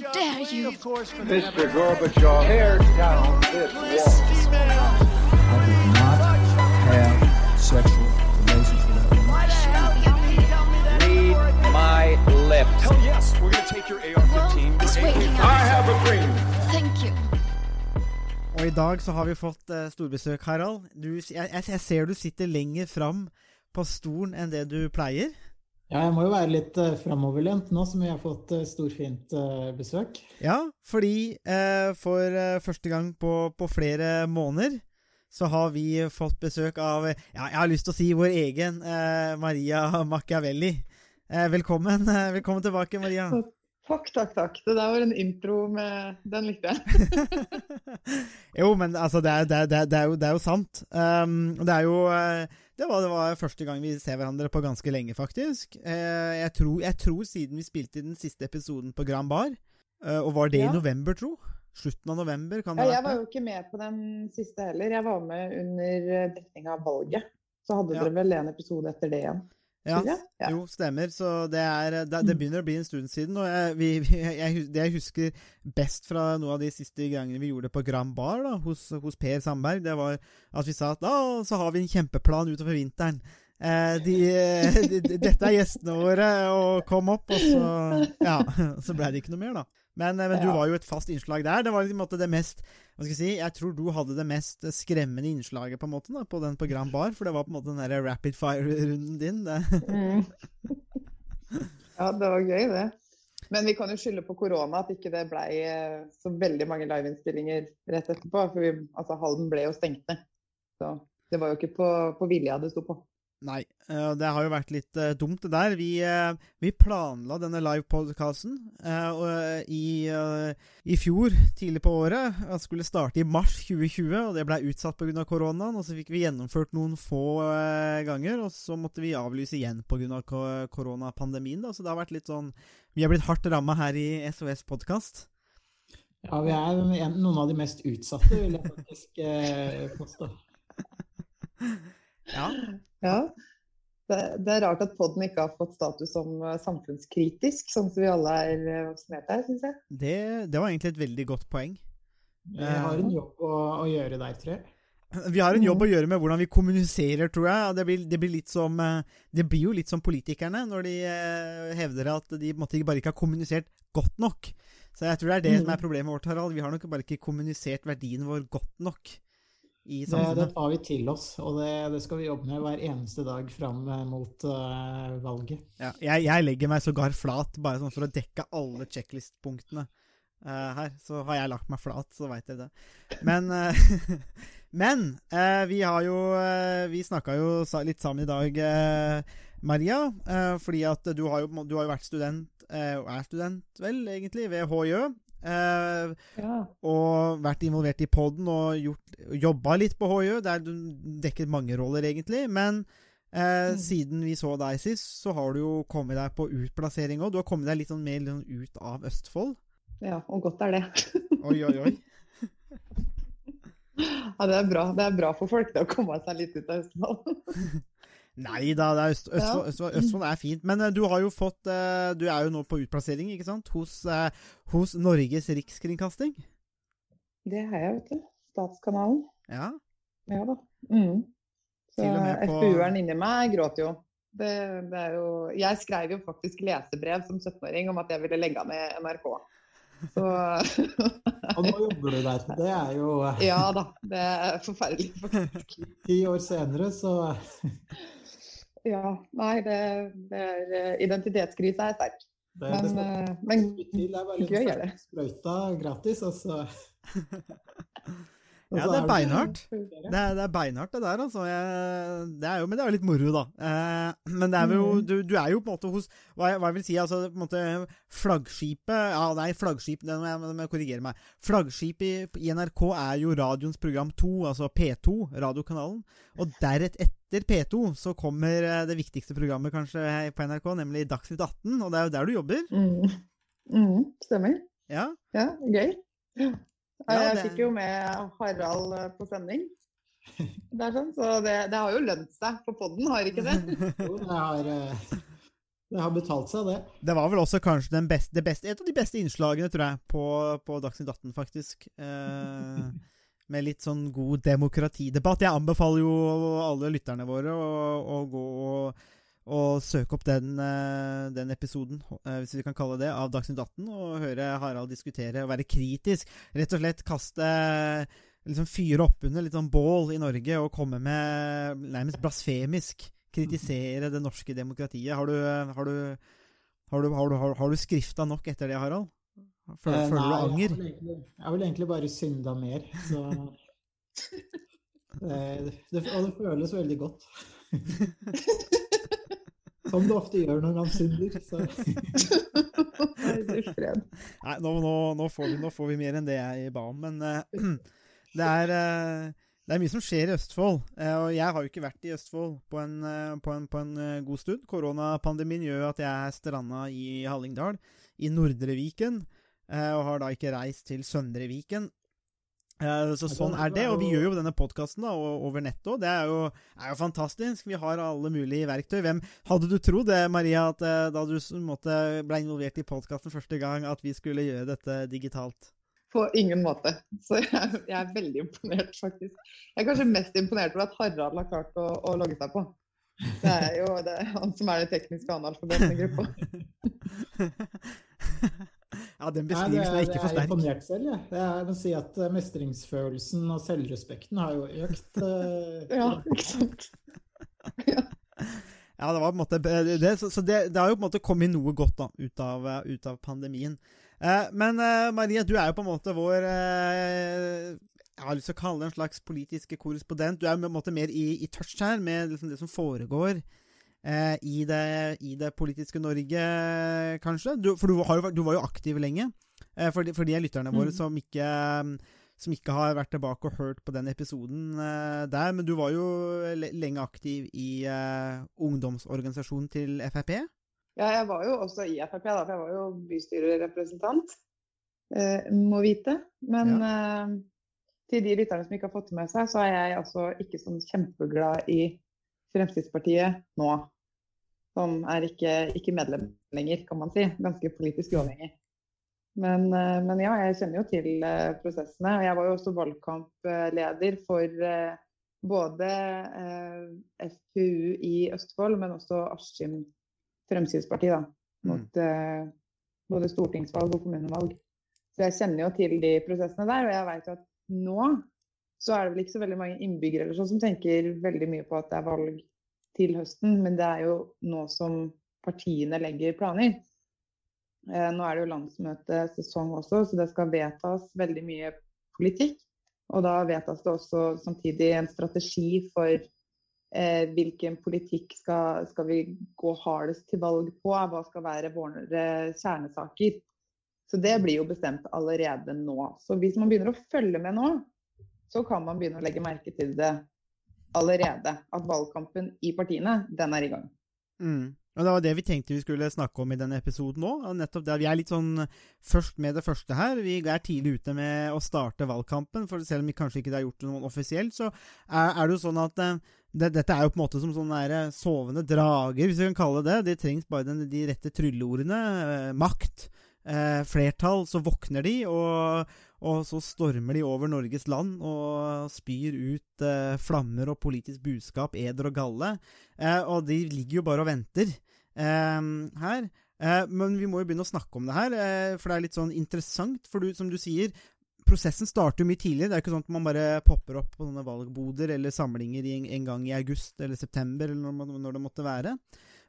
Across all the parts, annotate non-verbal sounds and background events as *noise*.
dare you? Mr. Gorbachev, tear down this wall. I did not have sexual relations with that woman. Read my lips. Hell yes, we're gonna take your AR-15. Well, it's your waiting AK-47. I have a dream. Thank you. Og i dag så har vi fått uh, storbesøk, Harald. Du, jeg, jeg ser du sitter lenger fram på stolen enn det du pleier. Ja, jeg må jo være litt uh, framoverlent nå som vi har fått uh, storfint uh, besøk. Ja, fordi uh, for første gang på, på flere måneder så har vi fått besøk av Ja, jeg har lyst til å si vår egen Maria Machiavelli. Eh, velkommen, velkommen tilbake, Maria. Takk, takk, takk. Det der var en intro med Den likte jeg. *laughs* jo, men altså, det er, det er, det er, det er, jo, det er jo sant. Um, det er jo det var, det var første gang vi ser hverandre på ganske lenge, faktisk. Eh, jeg, tror, jeg tror siden vi spilte i den siste episoden på Grand Bar. Eh, og var det Ja. i november, tro? Slutten av november? Kan det Ja, jeg var jo ikke med på den siste heller. Jeg var med under eh, dekning av valget. Så hadde Ja. dere vel en episode etter det igjen? Ja. Ja. jo, stemmer. Så det, er, det, det begynner å bli en stund siden. Og jeg, vi, vi- jeg, det jeg husker best fra noen av de siste gangene vi gjorde det på Grand Bar da, hos, hos Per Sandberg, det var at vi sa at da så har vi en kjempeplan utover vinteren. Eh, de, de, de, dette er gjestene våre, og kom opp, og så Ja, *laughs* så ble det ikke noe mer, da. Men, men ja. du var jo et fast innslag der. Det var liksom det mest Hva skal jeg si Jeg tror du hadde det mest skremmende innslaget på en måte da, på den på Grand Bar, for det var på en måte den der rapid fire-runden din. Det. Mm. *laughs* ja, det var gøy, det. Men vi kan jo skylde på korona at ikke det blei eh, så veldig mange liveinnspillinger rett etterpå. For vi, altså, Halden ble jo stengt ned. Så det var jo ikke på, på vilja det sto på. Nei, eh, det har jo vært litt eh, dumt det der. Vi, eh, vi planla denne livepodkasten i, i fjor, tidlig på året. At skulle starte i mars 2020, og det ble utsatt pga. koronaen. Og så fikk vi gjennomført noen få ganger, og så måtte vi avlyse igjen pga. koronapandemien. da, Så det har vært litt sånn Vi har blitt hardt ramma her i SOS Podkast. Ja, vi er noen av de mest utsatte, vil jeg faktisk påstå. *laughs* Ja. Ja. Det, det er rart at podden ikke har fått status som eh, samfunnskritisk, sånn som vi alle er eh, vaksinert her, syns jeg. Det, det var egentlig et veldig godt poeng. Vi har en jobb å, å gjøre der, tror jeg. Vi har en jobb å gjøre med hvordan vi kommuniserer, tror jeg. Det blir, det blir, litt som, eh, det blir jo litt som politikerne når de eh, hevder at de bare ikke har kommunisert godt nok. Så jeg tror det er det som er problemet vårt, Harald. Vi har nok bare ikke kommunisert verdien vår godt nok i Det, det tar vi til oss, og det, det skal vi jobbe med hver eneste dag fram eh, mot uh, valget. Ja, jeg, jeg legger meg sågar flat, bare sånn for å dekke alle checklist-punktene uh, her. Så har jeg lagt meg flat, så veit dere det. Men, uh, *laughs* men eh, vi har jo eh, Vi snakka jo litt sammen i dag, eh, Maria. eh, fordi at du har jo, du har jo vært student, eh, og er student vel, egentlig, ved HiØ. Eh, Ja. og vært involvert i poden og gjort, jobba litt på HiØ, der du dekket mange roller, egentlig. Men eh, siden vi så deg sist, så har du jo kommet deg på utplassering òg. Du har kommet deg litt sånn mer litt sånn ut av Østfold. ja, og godt er det. *laughs* Oi, oi, oi. Ja, det er bra. Det er bra for folk det, å komme seg litt ut av Østfold. *laughs* Nei da, er Østfold, Ja. Østfold, Østfold er fint. Men eh, du har jo fått eh, Du er jo nå på utplassering, ikke sant? Hos, eh, hos Norges Rikskringkasting. Det har jeg, vet du. Statskanalen. Ja. Ja da. Mm. Så på... FPU-eren inni meg gråter jo. Det, det er jo. Jeg skrev jo faktisk lesebrev som 17-åring om at jeg ville legge ned NRK. Så *laughs* Og nå jobber du der. Det er jo ja da. Det er forferdelig. faktisk. ti år senere, så Ja. Nei, det, det er eh, Identitetskrise er sterk. det, Men, det skal eh, men til. Er bare gøy er det. sprøyta gratis, altså. *laughs* Ja, det er beinhardt. Det er, det er beinhardt, det der, altså. Jeg, er jo, men det er jo litt moro, da. Eh, men det er jo, Mm. du, du er jo på en måte hos Hva hva jeg vil si, altså på en måte Flaggskipet Ja, nei, flaggskip Det må jeg, korrigere meg. Flaggskipet i, i NRK er jo radioens program 2, altså P2, radiokanalen. Og deretter etter P2 så kommer eh, det viktigste programmet kanskje på NRK, nemlig Dagsnytt 18. Og det er jo der du jobber. Mm. Mm, stemmer. Ja. Ja, gøy. Ja, Ja, jeg fikk jo med Harald eh, på sending. Det er sånn, så det, det har jo lønt seg for podden, har ikke det? *laughs* Jo, det har, eh, Det har betalt seg, det. Det var vel også kanskje den beste, det beste, et av de beste innslagene, tror jeg, på, på Dagsnytt 18, faktisk. Eh, med litt sånn god demokratidebatt. Jeg anbefaler jo alle lytterne våre å, å gå og, og søke opp den, eh, den episoden, eh, hvis vi kan kalle det, av Dagsnytt 18, og høre Harald diskutere og være kritisk. Rett og slett kaste liksom Fyre opp under litt sånn bål i Norge og komme med nærmest blasfemisk kritisere det norske demokratiet. Har du, har du, har du, har du, har, du skrifta nok etter det, Harald? Føler, Eh, føler du nei, anger? Jeg har, egentlig, jeg har vel egentlig bare synda mer, så *laughs* det, det, Og det føles veldig godt. *laughs* Som det ofte gjør når man synder. Så. Nei, du nå, nå, nå, får vi, nå får vi mer enn det jeg ba om. Men eh, *clears throat* det, er, eh, det er mye som skjer i Østfold. eh, og jeg har jo ikke vært i Østfold på en, eh, på en, på en god stund. Koronapandemien gjør at jeg er stranda i Hallingdal, i Nordre Viken. og har da ikke reist til Søndre Viken. Så sånn er det, og vi gjør jo denne podkasten over nettet òg. Det er jo, er jo fantastisk. Vi har alle mulige verktøy. Hvem Hadde du trodd det, Maria, at da du måtte, ble involvert i podkasten første gang, at vi skulle gjøre dette digitalt? På ingen måte. Så jeg, jeg er veldig imponert, faktisk. Jeg er kanskje mest imponert over at Harald har klart å, å logge seg på. Det er jo det, er han som er det tekniske analfabeten i gruppa. *laughs* ja, den beskrivelsen er ikke for Jeg er imponert selv, jeg. Jeg må si at eh, mestringsfølelsen og selvrespekten har jo økt. eh, *laughs* Ja, ikke sant? Ja, det var på en måte det, Så, så det, det har jo på en måte kommet noe godt da, ut av, eh, ut av pandemien. Eh, men eh, Maria, du er jo på en måte vår eh, Jeg har lyst til å kalle det en slags politiske korrespondent. Du er på en måte mer i, i touch her med liksom det som foregår eh, i, det, i det politiske Norge, kanskje. Du, for du, har jo, du var jo aktiv lenge. Eh, for, de, for de lytterne våre Mm. som ikke som ikke har vært tilbake og hørt på den episoden eh, der. Men du var jo le lenge aktiv i ungdomsorganisasjonen til Frp. Ja, jeg var jo også i Frp, da, for jeg var jo bystyrerepresentant. Eh, må vite. Men eh, til de lytterne som ikke har fått det med seg, så er jeg altså ikke sånn kjempeglad i Fremskrittspartiet nå. Som er ikke, ikke medlem lenger, kan man si. Ganske politisk uavhengig. Men, eh, men ja, jeg kjenner jo til eh, prosessene. Og jeg var jo også valgkampleder for eh, både eh, FPU i Østfold, men også Askim Fremskrittsparti da, mot eh, både stortingsvalg og kommunevalg. Så jeg kjenner jo til de prosessene der, og jeg vet at nå så er det vel ikke så veldig mange innbyggere eller sånn som tenker veldig mye på at det er valg til høsten, men det er jo nå som partiene legger planer. Eh, nå er det jo landsmøtesesong også, så det skal vedtas veldig mye politikk. Og da vedtas det også samtidig en strategi for eh, hvilken politikk skal, skal vi gå hardest til valg på, hva skal være våre kjernesaker. Så det blir jo bestemt allerede nå. Så hvis man begynner å følge med nå, så kan man begynne å legge merke til det allerede. At valgkampen i partiene, den er i gang. Mm. Og Det var det vi tenkte vi skulle snakke om i denne episoden òg. Vi er litt sånn først med det første her. Vi er tidlig ute med å starte valgkampen. For selv om vi kanskje ikke har gjort det noe offisielt, så er, er det jo sånn at eh, det, dette er jo på en måte som sånne sovende drager, hvis vi kan kalle det det. Det trengs bare den, de rette trylleordene. Eh, makt. Eh, flertall. Så våkner de, og, og så stormer de over Norges land og spyr ut eh, flammer og politisk budskap, eder og galle. Eh, og de ligger jo bare og venter eh, her. Eh, men vi må jo begynne å snakke om det her, for det er litt sånn interessant. For du, som du sier, prosessen starter jo mye tidligere. Det er ikke sånn at man bare popper opp på sånne valgboder eller samlinger en, en gang i august eller september, eller når, når det måtte være.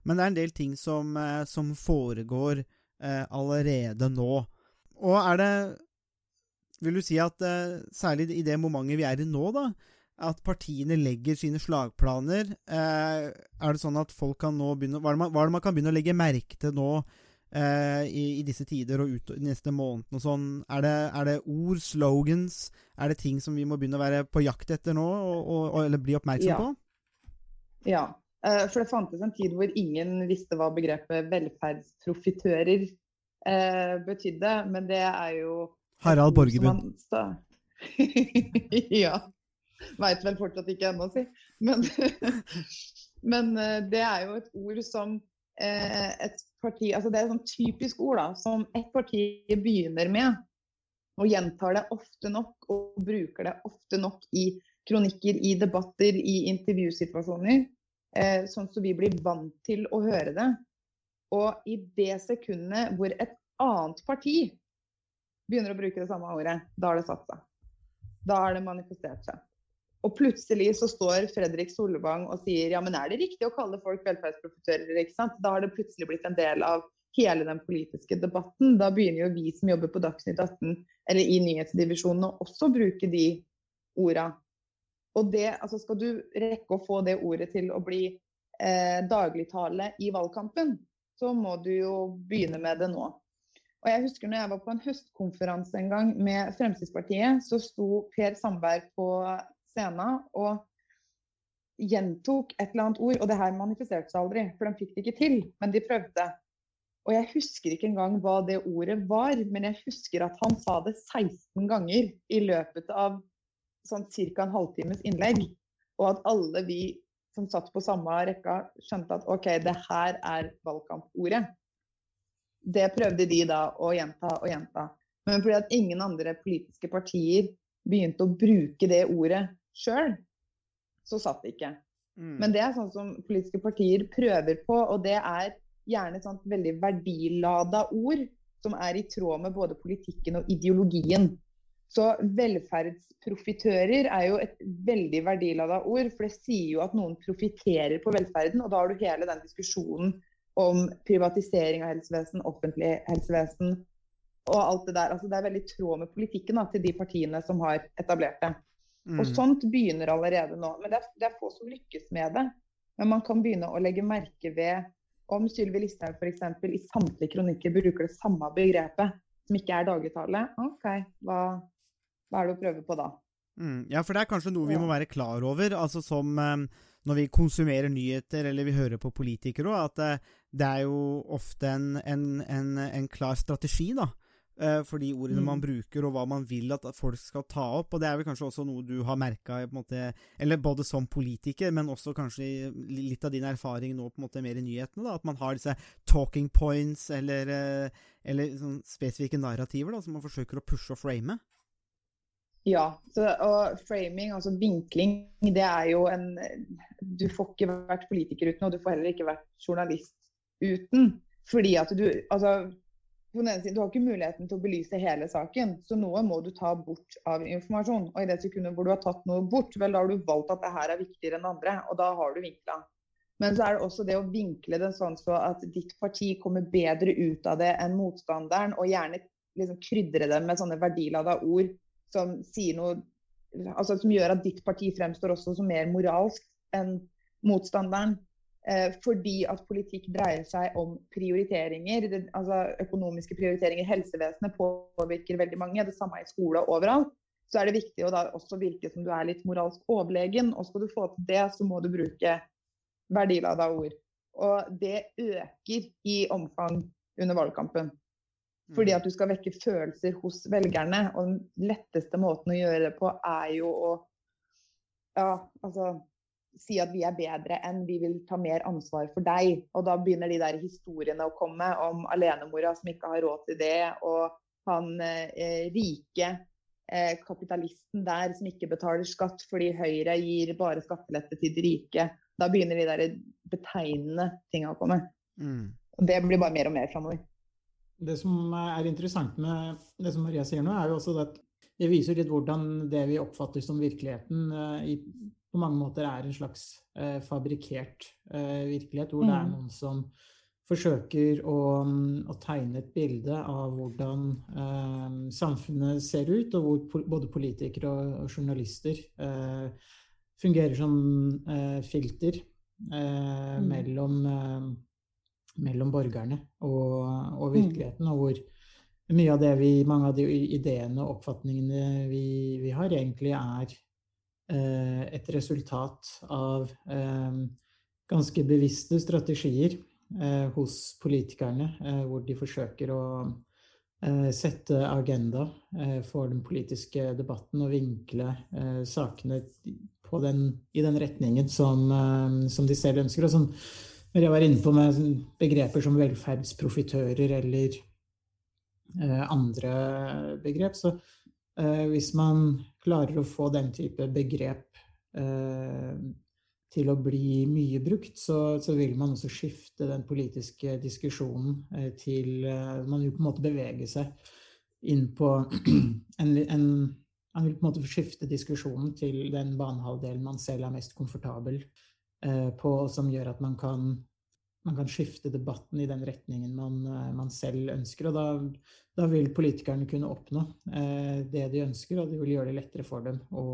Men det er en del ting som, eh, som foregår eh, allerede nå. Og er det Vil du si at eh, særlig i det momentet vi er i nå, da, at partiene legger sine slagplaner. Eh, er det sånn at folk kan nå begynne Hva er det man, hva er det man kan begynne å legge merke til nå eh, i, i, disse tider og ut neste måned og sånn? Er det, er det, ord, slogans? Er det ting som vi må begynne å være på jakt etter nå, og, og, eller bli oppmerksom Ja. på? Ja, eh, for det fantes en tid hvor ingen visste hva begrepet velferdsprofitører eh, betydde, men det er jo Harald Borgebund. Borgerbund. *laughs* ja. Veit vel fortsatt ikke ennå, si. Men, *laughs* men eh, det er jo et ord som eh, et parti altså Det er et sånn typisk ord da, som et parti begynner med, og gjentar det ofte nok og bruker det ofte nok i kronikker, i debatter, i intervjusituasjoner. Eh, sånn som vi blir vant til å høre det. Og i det sekundet hvor et annet parti begynner å bruke det samme ordet, da har det satt seg. Da har det manifestert seg. Og plutselig så står Fredrik Solvang og sier ja, men er det riktig å kalle folk velferdsprofitører? ikke sant? Da har det plutselig blitt en del av hele den politiske debatten. Da begynner jo vi som jobber på Dagsnytt 18 eller i nyhetsdivisjonen å også bruke de orda. Og det, altså skal du rekke å få det ordet til å bli eh, dagligtale i valgkampen, så må du jo begynne med det nå. Og jeg husker når jeg var på en høstkonferanse en gang med Fremskrittspartiet, så sto Per Sandberg på scenen og gjentok et eller annet ord. Og det her manifesterte seg aldri, for de fikk det ikke til. Men de prøvde. Og jeg husker ikke engang hva det ordet var, men jeg husker at han sa det 16 ganger i løpet av sånn ca. en halvtimes innlegg. Og at alle vi som satt på samme rekka, skjønte at OK, det her er valgkampordet. Det prøvde de da å gjenta og gjenta. Men fordi at ingen andre politiske partier begynte å bruke det ordet sjøl, så satt det ikke. Mm. Men det er sånn som politiske partier prøver på, og det er gjerne et veldig verdilada ord som er i tråd med både politikken og ideologien. Så velferdsprofitører er jo et veldig verdilada ord, for det sier jo at noen profitterer på velferden. Og da har du hele den diskusjonen om privatisering av helsevesen, offentlig helsevesen og alt det der. Altså, det er veldig tråd med politikken da, til de partiene som har etablert det. Mm. Og sånt begynner allerede nå. Men det er, det er, få som lykkes med det. Men man kan begynne å legge merke ved om Sylvi Listhaug f.eks. i samtlige kronikker bruker det samme begrepet som ikke er dagligtale. OK, hva, hva, er det å prøve på da? Mm. Ja, for det er kanskje noe vi må være klar over. altså som Eh, Når vi konsumerer nyheter eller vi hører på politikere òg, at uh, det er jo ofte en, en, en, en klar strategi da, for de ordene mm. man bruker, og hva man vil at folk skal ta opp. Og det er vel kanskje også noe du har merka, eller både som politiker, men også kanskje litt av din erfaring nå på en måte mer i nyhetene, da, at man har disse talking points eller, uh, eller sånn spesifikke narrativer da, som man forsøker å pushe og frame. Ja. Så, og framing, altså vinkling, det er jo en Du får ikke vært politiker uten, og du får heller ikke vært journalist uten. Fordi at du altså, siden, Du har ikke muligheten til å belyse hele saken, så noe må du ta bort av informasjon. Og i det sekundet hvor du har tatt noe bort, vel, da har du valgt at det her er viktigere enn andre, og da har du vinkla. Men så er det også det å vinkle det sånn så at ditt parti kommer bedre ut av det enn motstanderen, og gjerne liksom krydre det med sånne verdilada ord som noe altså som gjør at ditt parti fremstår også som mer moralsk enn motstanderen. Eh, fordi at politikk dreier seg om prioriteringer. Det, altså Økonomiske prioriteringer. Helsevesenet påvirker veldig mange. Det samme i skole og overalt. Så er det viktig å da også virke som du er litt moralsk overlegen. Og skal du få til det, så må du bruke verdilada ord. Og det øker i omfang under valgkampen. Fordi mm. at du skal vekke følelser hos velgerne. Og den letteste måten å gjøre det på er jo å ja, altså si at vi er bedre enn vi vil ta mer ansvar for deg. Og da begynner de der historiene å komme om alenemora som ikke har råd til det, og han eh, rike eh, kapitalisten der som ikke betaler skatt fordi Høyre gir bare skattelette til de rike. Da begynner de der betegnende tinga å komme. Mm. Og det blir bare mer og mer framover. Det som er interessant med det som Maria sier nå, er jo også at det viser litt hvordan det vi oppfatter som virkeligheten eh, i på mange måter er en slags eh, fabrikkert eh, virkelighet, hvor mm. det er mm. noen som forsøker å, å, tegne et bilde av hvordan eh, samfunnet ser ut, og hvor po både politikere og, og journalister eh, fungerer som eh, filter eh, mm. mellom, mellom, borgerne og, og mm. virkeligheten, mm. og hvor mye av det vi, mange av de ideene og oppfatningene vi, vi har, egentlig er et resultat av eh, ganske bevisste strategier eh, hos politikerne, hvor de forsøker å sette agenda for den politiske debatten og vinkle sakene den, i den retningen som, som, de selv ønsker. Og som Maria var inne på med begreper som velferdsprofitører eller eh, andre begrep. Så eh, hvis man klarer å få den type begrep eh, til å bli mye brukt, så, så, vil man også skifte den politiske diskusjonen eh, til eh, Man vil på en måte bevege seg inn på *clears throat* en, en Man vil på en måte skifte diskusjonen til den banehalvdelen man selv er mest komfortabel eh, på, som gjør at man kan man kan skifte debatten i den retningen man, man selv ønsker. Og da, da, vil politikerne kunne oppnå eh, det de ønsker, og det vil gjøre det lettere for dem å,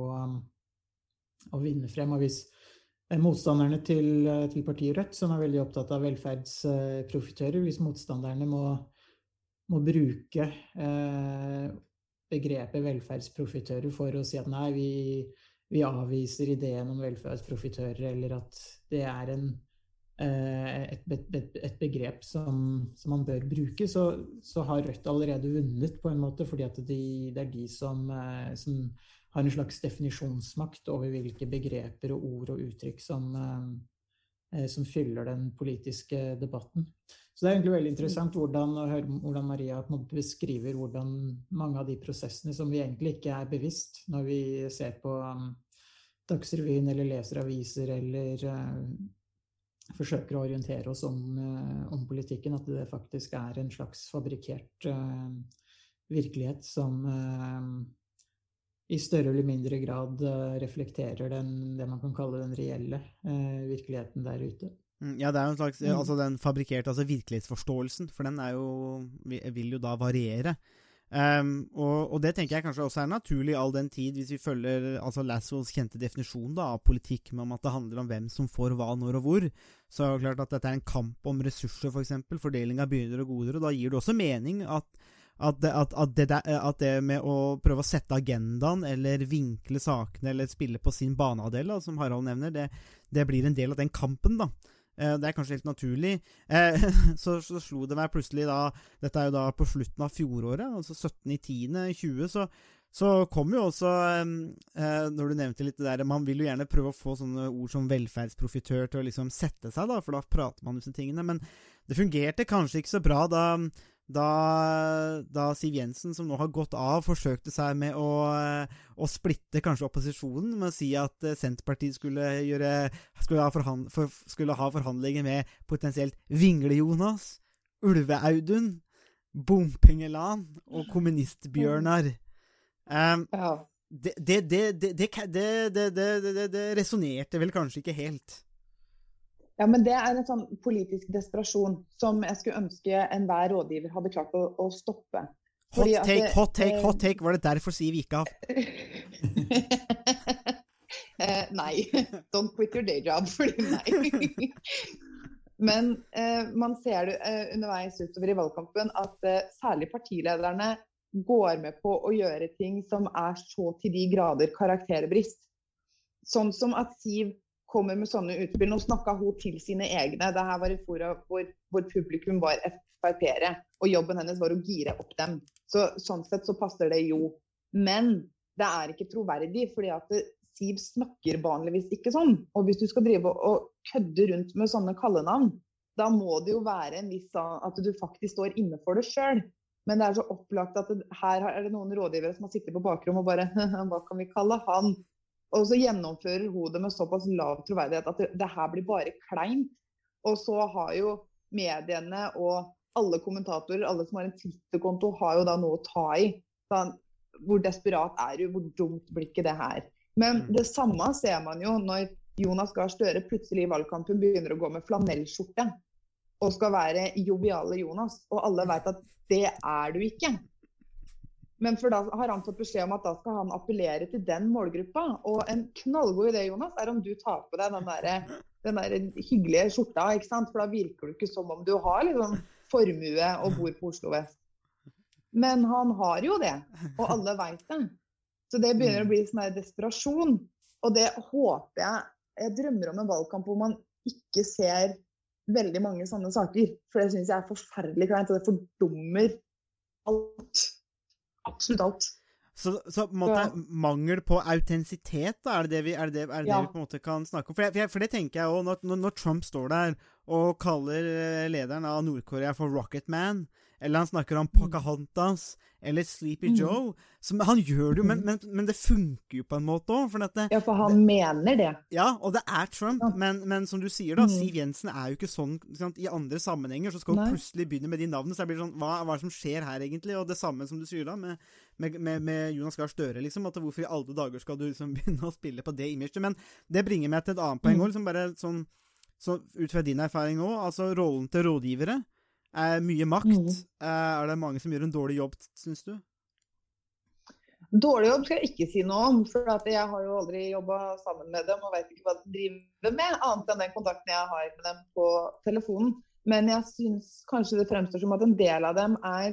å vinne frem. Og hvis motstanderne til, til, partiet Rødt, som er veldig opptatt av velferdsprofitører, hvis motstanderne må, må bruke eh, begrepet velferdsprofitører for å si at nei, vi, vi avviser ideen om velferdsprofitører, eller at det er en, eh, et, et, et, begrep som, som, man bør bruke, så, så, har Rødt allerede vunnet, på en måte, fordi de, det er de som, eh, som har en slags definisjonsmakt over hvilke begreper og ord og uttrykk som, eh, som fyller den politiske debatten. Så det er egentlig veldig interessant hvordan, å høre hvordan Maria beskriver hvordan mange av de prosessene som vi egentlig ikke er bevisst når vi ser på um, Dagsrevyen eller leser aviser eller forsøker å orientere oss om, uh, om, politikken, at det faktisk er en slags fabrikkert uh, virkelighet som i større eller mindre grad eh, reflekterer den, det man kan kalle den reelle eh, virkeligheten der ute. Mm, ja, det er jo en slags mm. Altså den fabrikkerte altså virkelighetsforståelsen, for den er jo vil jo da variere. Um, og, og, det tenker jeg kanskje også er naturlig all den tid, hvis vi følger altså Laswells kjente definisjon da, av politikk med om at det handler om hvem som får hva, når og hvor. Så er det klart at dette er en kamp om ressurser, f.eks. For eksempel, fordeling av byrder og goder. Og da gir det også mening at at at, det, at det, med å prøve å sette agendaen, eller vinkle sakene, eller spille på sin banehalvdel, som Harald nevner, det, det, blir en del av den kampen, da. Eh, det er kanskje helt naturlig. Eh, *laughs* så, så, slo det meg plutselig da Dette er jo da på slutten av fjoråret, altså 17.10.20, så, så kom jo også, eh, når du nevnte litt det der Man vil jo gjerne prøve å få sånne ord som velferdsprofitør til å liksom sette seg, da, for da prater man om disse tingene. Men det fungerte kanskje ikke så bra da da, da, Siv Jensen, som nå har gått av, forsøkte seg med å, eh, å splitte kanskje opposisjonen med å si at eh, Senterpartiet skulle, gjøre, skulle, ha, forhand, for, skulle ha, forhandlinger med potensielt Vingle-Jonas, Ulve-Audun, Bompengeland og Kommunistbjørnar. Um, ja. Det, det, det, det, det resonnerte vel kanskje ikke helt. Ja, men Det er en sånn politisk desperasjon som jeg skulle ønske enhver rådgiver hadde klart å, å stoppe. Hot take, det, hot take, hot take. Var det derfor Siv gikk av? *laughs* eh, nei. *laughs* Don't quit your day job. *laughs* Fordi nei. Men eh, man ser det eh, underveis utover i valgkampen at eh, særlig partilederne går med på å gjøre ting som er så til de grader karakterbrist. Sånn som at Siv kommer med sånne utspill. Nå snakka hun til sine egne. Det her var et fora hvor, hvor, publikum var Frp-ere, og jobben hennes var å gire opp dem. Så, sånn sett så passer det jo. Men det er ikke troverdig, fordi at Siv snakker vanligvis ikke sånn. Og hvis du skal drive og, kødde rundt med sånne kallenavn, da må det jo være en viss sånn at du faktisk står inne for det sjøl. Men det er så opplagt at det, her er det noen rådgivere som har sittet på bakrommet og bare *laughs* Hva kan vi kalle han? Og så gjennomfører hun det med såpass lav troverdighet at det, det her blir bare kleint. Og så har jo mediene og alle kommentatorer, alle som har en Twitter-konto, har jo da noe å ta i. Sånn, hvor desperat er du? Hvor dumt blir ikke det her? Men mm. det samme ser man jo når Jonas Gahr Støre plutselig i valgkampen begynner å gå med flanellskjorte og skal være joviale Jonas. Og alle vet at det er du ikke. Men for da har han fått beskjed om at da skal han appellere til den målgruppa. Og en knallgod idé Jonas, er om du tar på deg den der, den der hyggelige skjorta. ikke sant? For da virker du ikke som om du har liksom formue og bor på Oslo vest. Men han har jo det, og alle veit det. Så det begynner å bli sånn desperasjon. Og det håper jeg Jeg drømmer om en valgkamp hvor man ikke ser veldig mange sånne saker. For det syns jeg er forferdelig kleint, og det fordummer alt absolutt alt. Så, så på en måte, ja. mangel på autentisitet, er det det vi, er det, er det, ja. vi, på en måte kan snakke om? For, jeg, for, det tenker jeg òg, når, når, Trump står der og kaller eh, lederen av Nord-Korea for Rocket Man. Eller han snakker om Mm. Pocahontas eller Sleepy Joe. Som, han gjør det jo, men, men, men det funker jo på en måte òg. Det, Ja, for han mener det. ja, og det er Trump, Ja. men, men som du sier, da, Mm. Siv Jensen er jo ikke sånn sant? I andre sammenhenger så skal hun Nei. plutselig begynne med de navnene. Så jeg blir sånn, hva, hva er det som skjer her, egentlig? Og det samme som du sier da, med, med, med, med Jonas Gahr Støre, liksom. At hvorfor i alle dager skal du liksom *laughs* begynne å spille på det imaget? Men det bringer meg til et annet poeng Mm. òg, liksom bare sånn så ut fra din erfaring òg, altså rollen til rådgivere er mye makt. Mm. Eh, Er det mange som gjør en dårlig jobb, syns du? Dårlig jobb skal jeg ikke si noe om, for jeg har jo aldri jobba sammen med dem og vet ikke hva de driver med, annet enn den kontakten jeg har med dem på telefonen. Men jeg syns kanskje det fremstår som at en del av dem er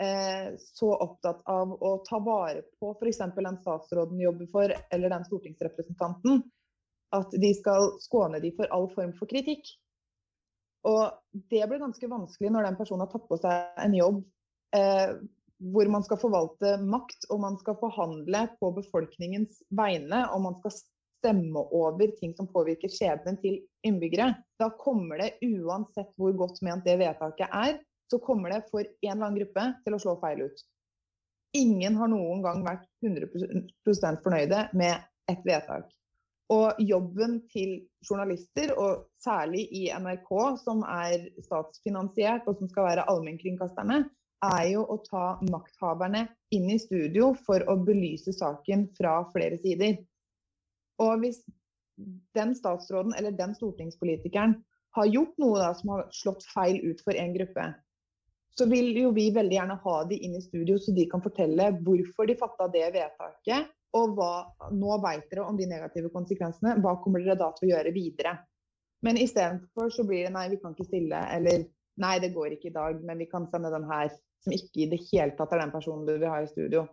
eh, så opptatt av å ta vare på f.eks. den statsråden jobber for, eller den stortingsrepresentanten, at de skal skåne de for all form for kritikk. Og det blir ganske vanskelig når den personen har tatt på seg en jobb eh, hvor man skal forvalte makt og man skal forhandle på befolkningens vegne og man skal stemme over ting som påvirker skjebnen til innbyggere. Da kommer det, uansett hvor godt ment det vedtaket er, så kommer det for en eller annen gruppe til å slå feil ut. Ingen har noen gang vært 100% fornøyde med et vedtak. Og jobben til journalister, og særlig i NRK, som er statsfinansiert og som skal være allmennkringkasterne, er jo å ta makthaverne inn i studio for å belyse saken fra flere sider. Og hvis den statsråden eller den stortingspolitikeren har gjort noe da, som har slått feil ut for en gruppe, så vil jo vi veldig gjerne ha de inn i studio, så de kan fortelle hvorfor de fatta det vedtaket. Og hva, nå vet dere om de negative konsekvensene, hva kommer dere da til å gjøre videre? Men istedenfor så blir det nei, vi kan ikke stille, eller nei, det går ikke i dag, men vi kan sende den her, som ikke i det hele tatt er den personen du vil ha i studio.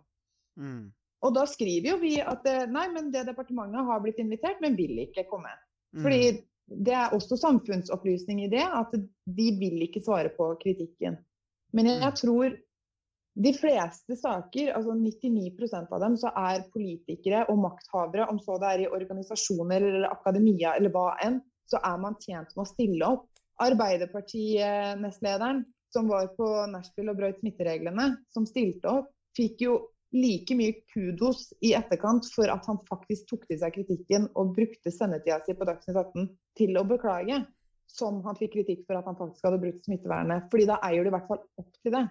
Mm. Og da skriver jo vi at eh, nei, men det departementet har blitt invitert, men vil ikke komme. Mm. Fordi det er også samfunnsopplysning i det, at de vil ikke svare på kritikken. Men jeg, jeg tror de fleste saker, altså 99% av dem, så er politikere og makthavere, om så det er i organisasjoner eller akademia eller hva enn, så er man tjent med å stille opp. Arbeiderparti-nestlederen som var på nachspiel og brøt smittereglene, som stilte opp, fikk jo like mye kudos i etterkant for at han faktisk tok til seg kritikken og brukte sendetida si på Dagsnytt 18 til å beklage, som han fikk kritikk for at han faktisk hadde brutt smittevernet. Fordi da eier du i hvert fall opp til det.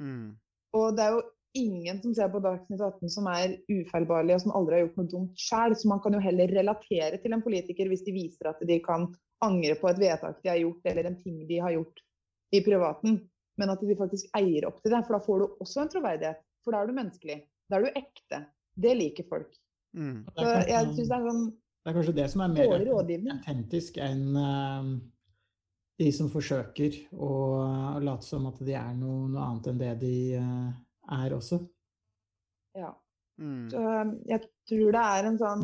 Mm. Og det er jo ingen som ser på Dagsnytt 18 som er ufeilbarlige og som aldri har gjort noe dumt sjøl. Så man kan jo heller relatere til en politiker hvis de viser at de kan angre på et vedtak de har gjort, eller en ting de har gjort i privaten. Men at de faktisk eier opp til det. For da får du også en troverdighet. For da er du menneskelig. Da er du ekte. Det liker folk. Mm. Så jeg syns det er sånn det er kanskje det som er mer autentisk enn eh, de som forsøker å, late som at de er noe, noe annet enn det de eh, er også. Ja. Mm. Så um, jeg tror det er en sånn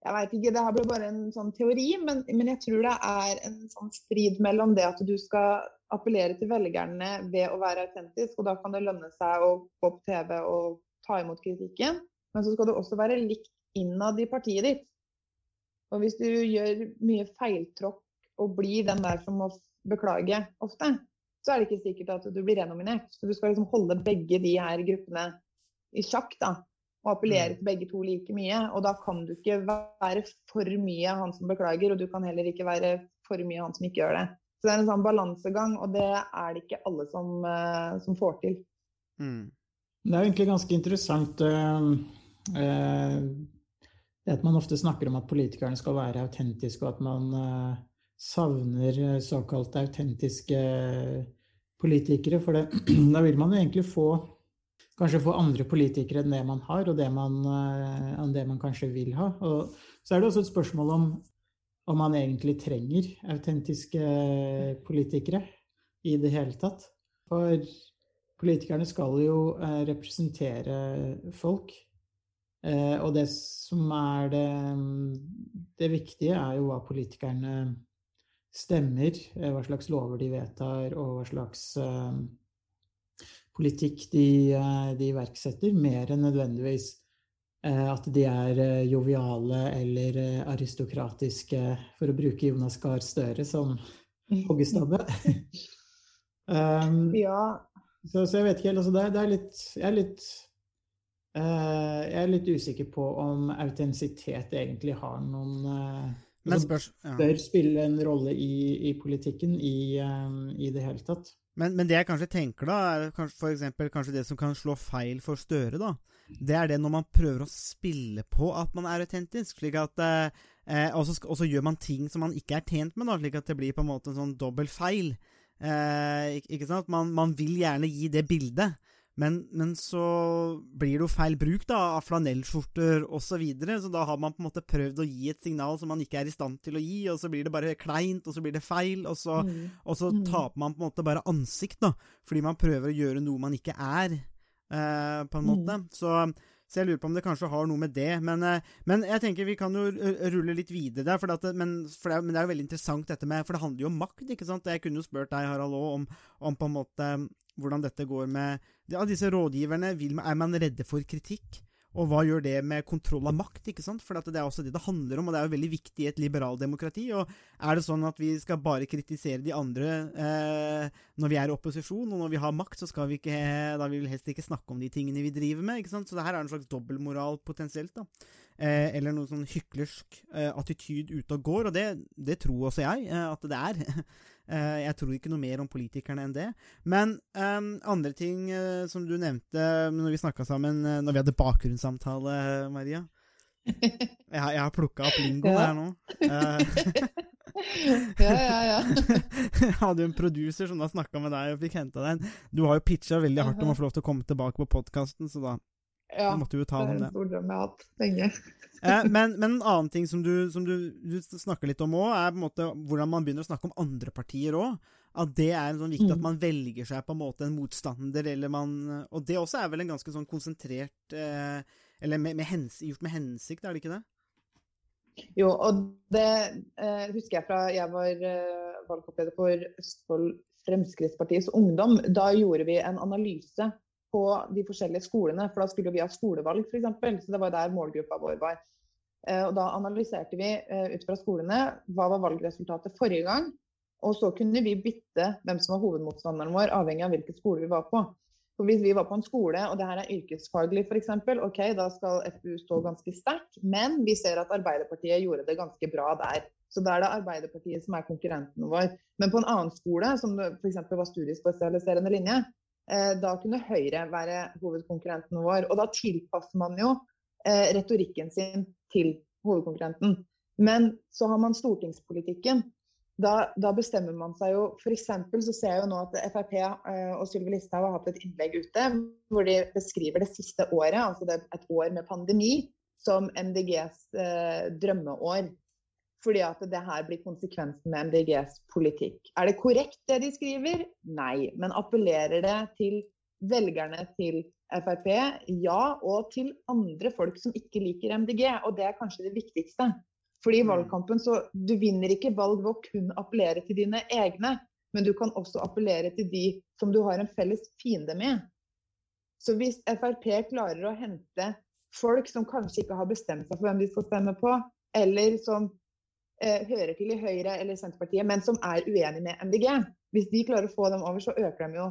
Jeg veit ikke, det her blir bare en sånn teori, men, men jeg tror det er en sånn strid mellom det at du skal appellere til velgerne ved å være autentisk, og da kan det lønne seg å gå på TV og ta imot kritikken, men så skal du også være likt innad i partiet ditt. Og hvis du gjør mye feiltråkk og blir den der som må beklage ofte, så er det ikke sikkert at du blir renominert. Så du skal liksom holde begge de her gruppene i sjakk, da. Og appellere til begge to like mye. Og da kan du ikke være for mye han som beklager, og du kan heller ikke være for mye han som ikke gjør det. Så det er en sånn balansegang, og det er det ikke alle som, eh, som får til. Mm. Det er jo egentlig ganske interessant eh, eh, det at man ofte snakker om at politikerne skal være autentiske, og at man eh, savner eh, såkalt autentiske politikere. For det, *clears throat* da vil man jo egentlig få kanskje få andre politikere enn det man har, og det man, eh, enn det man kanskje vil ha. Og så er det også et spørsmål om om man egentlig trenger autentiske politikere i det hele tatt. For politikerne skal jo eh, representere folk. Eh, og det som er det, det viktige, er jo hva politikerne stemmer, eh, hva slags lover de vedtar, og hva slags eh, politikk de, eh, de iverksetter, mer enn nødvendigvis at de er joviale eller aristokratiske, for å bruke Jonas Gahr Støre som hoggestabbe. *laughs* um, Ja, så, så jeg vet ikke helt. Altså det, det er litt Jeg er litt uh, Jeg er litt usikker på om autentisitet egentlig har noen eh, Men altså, spørs ja. Bør spille en rolle i, i politikken i, eh, i det hele tatt. Men, men det jeg kanskje tenker da, er kanskje for eksempel kanskje det som kan slå feil for Støre, da. Det er det når man prøver å spille på at man er autentisk, slik at eh, eh, og, så, gjør man ting som man ikke er tjent med, da, slik at det blir på en måte en sånn dobbel feil. Eh, ikke, ikke sant? Man, man vil gjerne gi det bildet, men, men så blir det jo feil bruk da, av flanellskjorter osv., så, videre, så da har man på en måte prøvd å gi et signal som man ikke er i stand til å gi, og så blir det bare kleint, og så blir det feil, og så Mm. og så taper man på en måte bare ansikt, da, fordi man prøver å gjøre noe man ikke er, eh, på en måte. Så, så jeg lurer på om det kanskje har noe med det. Men, eh, men jeg tenker vi kan jo rulle litt videre der, for, det- men, for det, men det er jo veldig interessant dette med For det handler jo om makt, ikke sant? Jeg kunne jo spurt deg, Harald, òg, om, om på en måte hvordan dette går med ja, disse rådgiverne. Er man redde for kritikk? Og hva gjør det med kontroll av makt? ikke sant? For det er også det det handler om, og det er jo veldig viktig i et liberaldemokrati. Og er det sånn at vi skal bare kritisere de andre eh, når vi er i opposisjon, og når vi har makt, så skal vi ikke Da vil vi helst ikke snakke om de tingene vi driver med. ikke sant? Så det her er en slags dobbeltmoral potensielt. da. Eh, eller noe sånn hyklersk eh, attityd ute og går, og det, det tror også jeg eh, at det er. *laughs* Eh, jeg tror ikke noe mer om politikerne enn det. Men eh, andre ting eh, som du nevnte når vi snakka sammen, eh, når vi hadde bakgrunnssamtale, Maria Jeg, *laughs* jeg har plukka opp lingoen Ja. her nå. Eh, ja, ja. ja. *laughs* jeg hadde jo en producer som da snakka med deg og fikk henta deg en. Du har jo pitcha veldig hardt om å få lov til å komme tilbake på podkasten, så da ja. Det er en stor drøm jeg har hatt lenge. *laughs* Eh, men, men en annen ting som du, som du, du snakker litt om òg, er på en måte hvordan man begynner å snakke om andre partier òg. At det er sånn viktig at Mm. man velger seg på en måte en motstander, eller man Og det også er vel en ganske sånn konsentrert eh, Eller med, med hens, gjort med hensikt, er det ikke det? Jo, og det eh, husker jeg fra jeg var eh, valgkoppleder for Østfold Fremskrittspartiets Ungdom. Da gjorde vi en analyse på de forskjellige skolene, for da skulle vi ha skolevalg f.eks. Så det var der målgruppa vår var. Eh, og da analyserte vi eh, ut fra skolene hva var valgresultatet forrige gang. Og så kunne vi bytte hvem som var hovedmotstanderen vår, avhengig av hvilken skole vi var på. For Hvis vi var på en skole, og det her er yrkesfaglig f.eks., ok, da skal FPU stå ganske sterkt. Men vi ser at Arbeiderpartiet gjorde det ganske bra der. Så da er det Arbeiderpartiet som er konkurrenten vår. Men på en annen skole, som f.eks. var studiespesialiserende linje, da kunne Høyre være hovedkonkurrenten vår. Og da tilpasser man jo eh, retorikken sin til hovedkonkurrenten. Men så har man stortingspolitikken. Da, da bestemmer man seg jo F.eks. så ser jeg jo nå at Frp eh, og Sylvi Listhaug har hatt et innlegg ute hvor de beskriver det siste året, altså det et år med pandemi, som MDGs eh, drømmeår. Fordi at det her blir konsekvensen med MDGs politikk. Er det korrekt det de skriver? Nei. Men appellerer det til velgerne til Frp? Ja. Og til andre folk som ikke liker MDG. Og det er kanskje det viktigste. Fordi i Mm. valgkampen så Du vinner ikke valg ved å kun appellere til dine egne, men du kan også appellere til de som du har en felles fiende med. Så hvis Frp klarer å hente folk som kanskje ikke har bestemt seg for hvem de skal stemme på, eller som eh, hører til i Høyre eller Senterpartiet, men som er uenig med MDG Hvis de klarer å få dem over, så øker de jo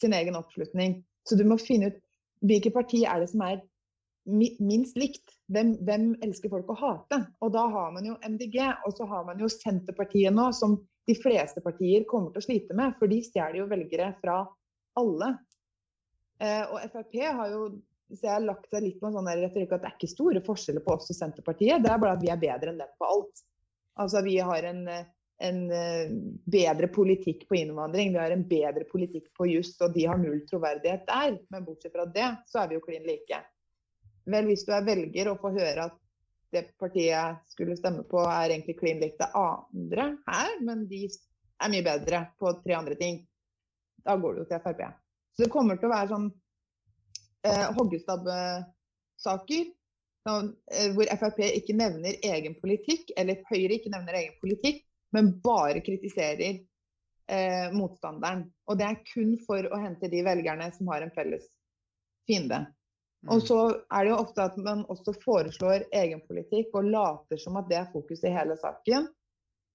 sin egen oppslutning. Så du må finne ut hvilke parti er det som er minst likt. Hvem, hvem elsker folk å hate? Og da har man jo MDG, og så har man jo Senterpartiet nå, som de fleste partier kommer til å slite med, for de stjeler jo velgere fra alle. Eh, og Frp har jo så jeg har lagt seg litt på en sånn retorikk at det er ikke store forskjeller på oss og Senterpartiet, det er bare at vi er bedre enn dem på alt. Altså vi har en, en eh, bedre politikk på innvandring, vi har en bedre politikk på juss, og de har null troverdighet der. Men bortsett fra det, så er vi jo klin like. Vel, hvis du er velger og får høre at det partiet skulle stemme på er egentlig klin likt det andre her, men de er mye bedre på tre andre ting, da går det jo til Frp. Så det kommer til å være sånn eh, hoggestabbesaker hvor Frp ikke nevner egen politikk, eller Høyre ikke nevner egen politikk, men bare kritiserer eh, motstanderen. Og det er kun for å hente de velgerne som har en felles fiende. Og så er det jo ofte at man også foreslår egen politikk og later som at det er fokus i hele saken.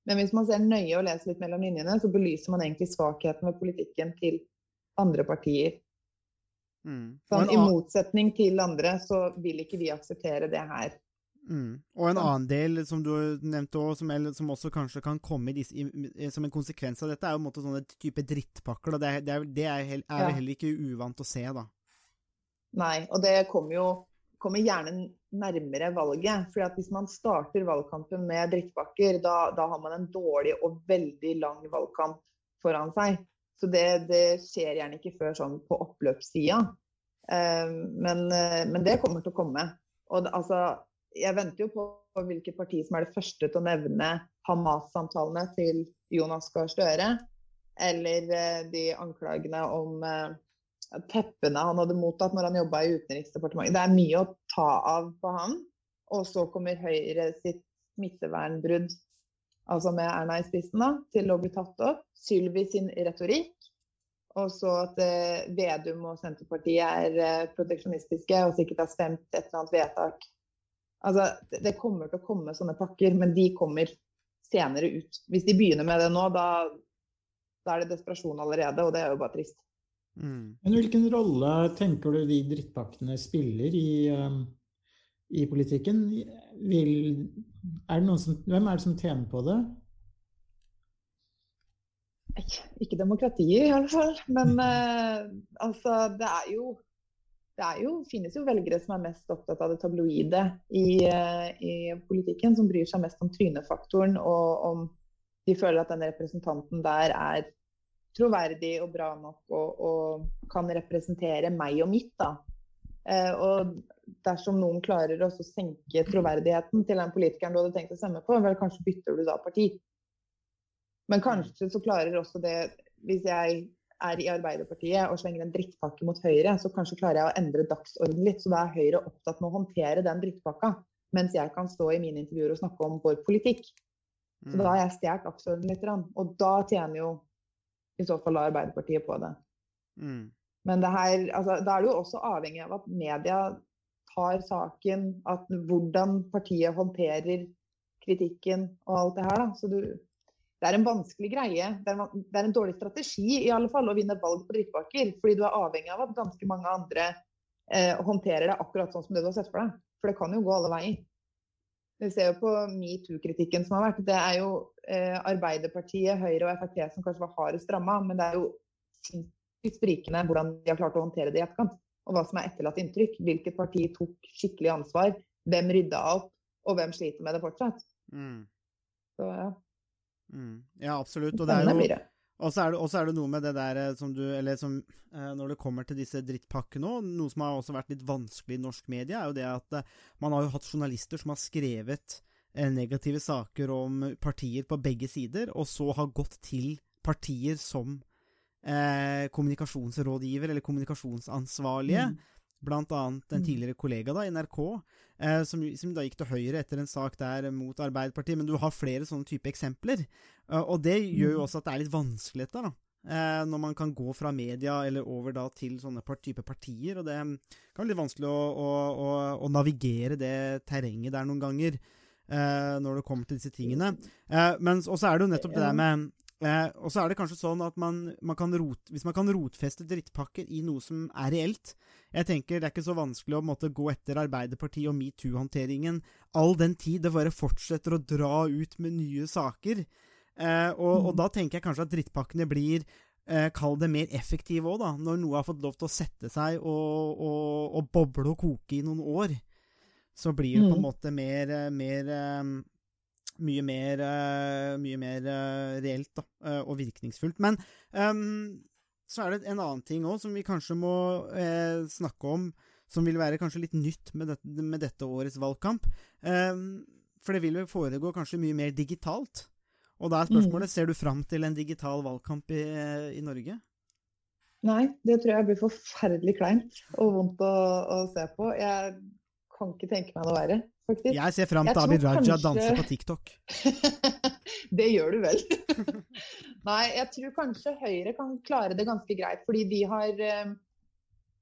Men hvis man ser nøye og leser litt mellom linjene, så belyser man egentlig svakheten ved politikken til andre partier. Mm. Sånn, I motsetning til andre så vil ikke vi akseptere det her. mm. og en annen del som du nevnte også, som, som også kanskje kan komme i disse, i, som en konsekvens av dette, er jo en måte sånne type drittpakker. Det, det, er, det er, er Ja. heller ikke uvant å se, da. Nei, og det kommer jo kommer gjerne nærmere valget. fordi at Hvis man starter valgkampen med drittpakker, da, da har man en dårlig og veldig lang valgkamp foran seg. Så det, det skjer gjerne ikke før sånn på oppløpssida. Eh, men, eh, men det kommer til å komme. Og altså, jeg venter jo på hvilket parti som er det første til å nevne Hamas-samtalene til Jonas Gahr Støre. Eller eh, de anklagene om eh, teppene han hadde mottatt når han jobba i Utenriksdepartementet. Det er mye å ta av på han. Og så kommer Høyre sitt smittevernbrudd, altså med Erna i spissen, da, til å bli tatt opp. Sylvi sin retorikk. Og så at eh, Vedum og Senterpartiet er eh, proteksjonistiske og sikkert har stemt et eller annet vedtak. Altså, det- det kommer til å komme sånne pakker, men de kommer senere ut. Hvis de begynner med det nå, da, da er det desperasjon allerede, og det er jo bare trist. Mm. Men hvilken rolle tenker du de drittpakkene spiller i, um, i politikken? Vil, er som, hvem er det som tjener på det? Ikke demokratiet i alle fall. Men uh, *laughs* altså, det er jo det er jo, finnes jo velgere som er mest opptatt av det tabloide i, eh, i politikken. Som bryr seg mest om trynefaktoren og om de føler at den representanten der er troverdig og bra nok og, og kan representere meg og mitt. da. Eh, og dersom noen klarer å senke troverdigheten til den politikeren du hadde tenkt å stemme på, vel kanskje bytter du da parti. Men kanskje så klarer også det, hvis jeg er i Arbeiderpartiet og slenger en drittpakke mot Høyre, så kanskje klarer jeg å endre dagsorden litt. Så da er Høyre opptatt med å håndtere den drittpakka, mens jeg kan stå i mine intervjuer og snakke om vår politikk. Så da har jeg stjålet dagsordenen litt. Og da tjener jo i så fall Arbeiderpartiet på det. Mm. Men det her, altså, da er det jo også avhengig av at media tar saken, at hvordan partiet håndterer kritikken og alt det her. Da. Så du, det er en vanskelig greie. Det er, en, det er en dårlig strategi i alle fall å vinne valg på drittbaker, Fordi du er avhengig av at ganske mange andre eh, håndterer det akkurat sånn som det du har sett for deg. For det kan jo gå alle veier. Vi ser jo på metoo-kritikken som har vært. Det er jo eh, Arbeiderpartiet, Høyre og Frp som kanskje var hardest ramma, men det er jo sprikende hvordan de har klart å håndtere det i etterkant. Og hva som er etterlatt inntrykk. Hvilket parti tok skikkelig ansvar, hvem rydda opp, og hvem sliter med det fortsatt. Mm. Så ja, Mm. Ja, absolutt. Og det er jo. Og så er, er det noe med det der eh, som du Eller som eh, Når det kommer til disse drittpakkene òg, noe som har også vært litt vanskelig i norsk media, er jo det at eh, man har jo hatt journalister som har skrevet eh, negative saker om partier på begge sider, og så har gått til partier som eh, kommunikasjonsrådgiver eller kommunikasjonsansvarlige. Mm. Blant annet en Mm. tidligere kollega da, i NRK, eh, som, som da gikk til høyre etter en sak der mot Arbeiderpartiet. Men du har flere sånne type eksempler. Eh, og det gjør jo Mm. også at det er litt vanskelig dette, da. Eh, når man kan gå fra media eller over da til sånne par type partier. Og det kan være litt vanskelig å, å, å, å navigere det terrenget der noen ganger. Eh, når det kommer til disse tingene. Eh, men også er det jo nettopp det der med eh, Og så er det kanskje sånn at man, man kan rot, hvis man kan rotfeste drittpakker i noe som er reelt Jeg tenker det er ikke så vanskelig å måtte gå etter Arbeiderpartiet og metoo-håndteringen all den tid det bare fortsetter å dra ut med nye saker. Eh, og, og Mm. da tenker jeg kanskje at drittpakkene blir eh, Kall det mer effektive òg, da. Når noe har fått lov til å sette seg og, og, og boble og koke i noen år, så blir det på en Mm. måte mer, eh, mer eh, Mye mer, eh, mye mer eh, reelt da, eh, og virkningsfullt. Men um, så er det en annen ting òg som vi kanskje må eh, snakke om, som vil være kanskje litt nytt med dette, med dette årets valgkamp. Um, for det vil jo foregå kanskje mye mer digitalt. Og da er spørsmålet, ser du fram til en digital valgkamp i, i Norge? Nei, det tror jeg blir forferdelig kleint og vondt å, å se på. Jeg kan ikke tenke meg noe verre, faktisk. Jeg ser fram til Abid Raja kanskje- danse på TikTok. *laughs* det gjør du vel. *laughs* Nei, jeg tror kanskje Høyre kan klare det ganske greit, fordi de har, eh,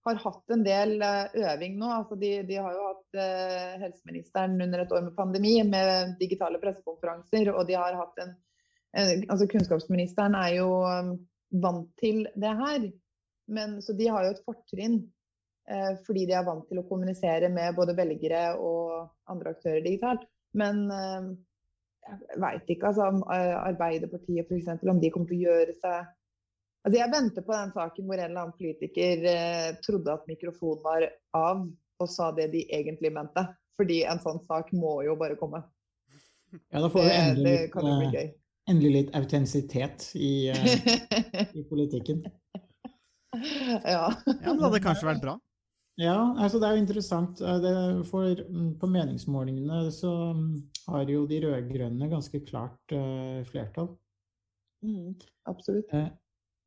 har hatt en del eh, øving nå. Altså de, de har jo hatt eh, helseministeren under et år med pandemi, med digitale pressekonferanser, og de har hatt en altså Kunnskapsministeren er jo vant til det her. Men, så de har jo et fortrinn fordi de er vant til å kommunisere med både velgere og andre aktører digitalt. Men eh, jeg veit ikke altså, om eh, Arbeiderpartiet f.eks. om de kommer til å gjøre seg Altså, jeg venter på den saken hvor en eller annen politiker eh, trodde at mikrofonen var av, og sa det de egentlig mente. Fordi en sånn sak må jo bare komme. Ja, da får vi endelig det litt, kan jo bli eh, gøy. endelig litt autentisitet i, eh, *laughs* i politikken. ja. Ja, men det hadde kanskje vært bra. Ja, altså det er jo interessant. eh, Det, for mm, på meningsmålingene så mm, har jo de rød-grønne ganske klart eh, flertall. Mm, absolutt. Eh,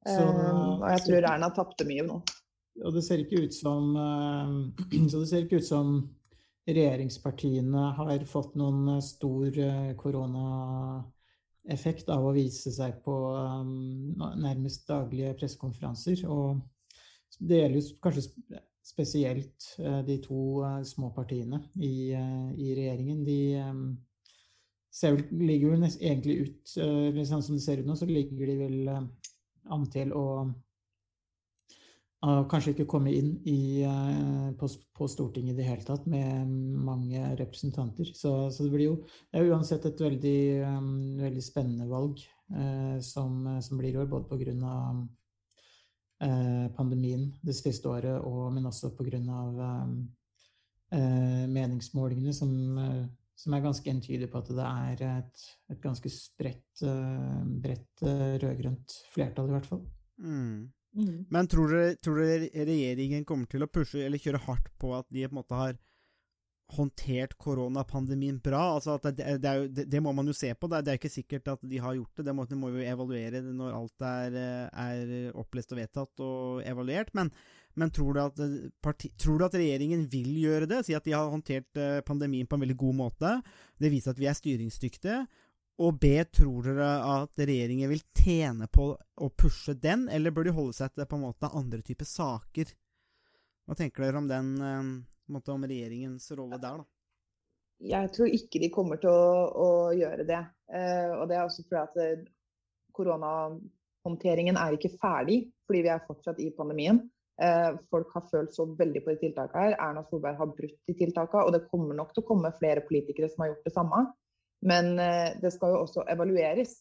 så, Um, og jeg tror Erna tapte mye nå. og det ser ikke ut som *clears throat* Så det ser ikke ut som regjeringspartiene har fått noen stor koronaeffekt av å vise seg på nærmest daglige pressekonferanser. Og det gjelder jo kanskje spesielt eh, de to eh, små partiene i, eh, i regjeringen. De ser, vel- ligger vel nest, egentlig ut liksom som det ser ut nå, så ligger de vel an til å å kanskje ikke komme inn i, på, på Stortinget i det hele tatt med mange representanter. Så, så det blir jo det er uansett et veldig, veldig spennende valg som, som blir i år, både pga. Eh, pandemien det siste året, og, men også pga. Um, eh, meningsmålingene, som, eh, som er ganske entydige på at det er et, et ganske spredt, eh, bredt eh, rød-grønt flertall, i hvert fall. Mm. Mm. Men tror dere, tror dere regjeringen kommer til å pushe eller kjøre hardt på at de på en måte har håndtert koronapandemien bra? Altså det, det, jo, det, det må man jo se på. Det er, er ikke sikkert at de har gjort det. Det må, de må jo evaluere når alt er, er opplest og vedtatt og evaluert. Men, men tror, du at, parti, tror du at regjeringen vil gjøre det? Si at de har håndtert eh, pandemien på en veldig god måte. Det viser at vi er styringsdyktige. Og B, tror dere at regjeringen vil tjene på å pushe den, eller bør de holde seg til på en måte andre typer saker? Hva tenker dere om den, eh, måte om regjeringens rolle der, da? Jeg tror ikke de kommer til å, å gjøre det. Eh, og det er også fordi at eh, koronahåndteringen er ikke ferdig, fordi vi er fortsatt i pandemien. Eh, folk har følt så veldig på de tiltakene her. Erna Solberg har brutt de tiltakene, og det kommer nok til å komme flere politikere som har gjort det samme. Men eh, det skal jo også evalueres.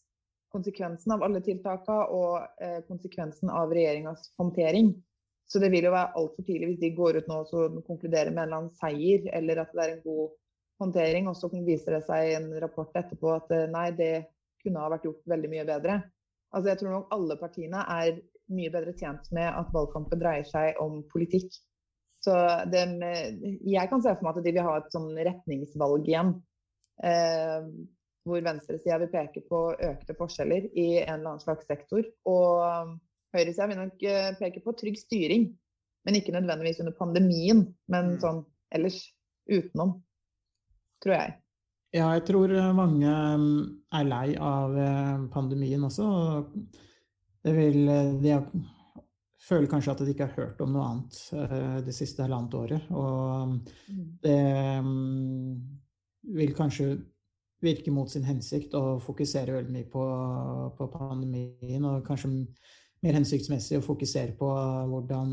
Konsekvensen av alle tiltakene og eh, konsekvensen av regjeringas håndtering. Så det vil jo være altfor tidlig hvis de går ut nå og konkluderer med en eller annen seier, eller at det er en god håndtering, og så viser det seg i en rapport etterpå at eh, nei, det kunne ha vært gjort veldig mye bedre. Altså Jeg tror nok alle partiene er mye bedre tjent med at valgkampen dreier seg om politikk. Så med, jeg kan se for meg at de vil ha et sånn retningsvalg igjen. Eh, hvor venstresida vil peke på økte forskjeller i en eller annen slags sektor. Og høyresida vil nok eh, peke på trygg styring, men ikke nødvendigvis under pandemien, men Mm. sånn ellers utenom, tror jeg. Ja, jeg tror eh, mange mm, er lei av eh, pandemien også. Det vil, de føler kanskje at de ikke har hørt om noe annet det siste halvannet året. Og det mm, vil kanskje virke mot sin hensikt å fokusere veldig mye på, på pandemien, og kanskje mer hensiktsmessig å fokusere på hvordan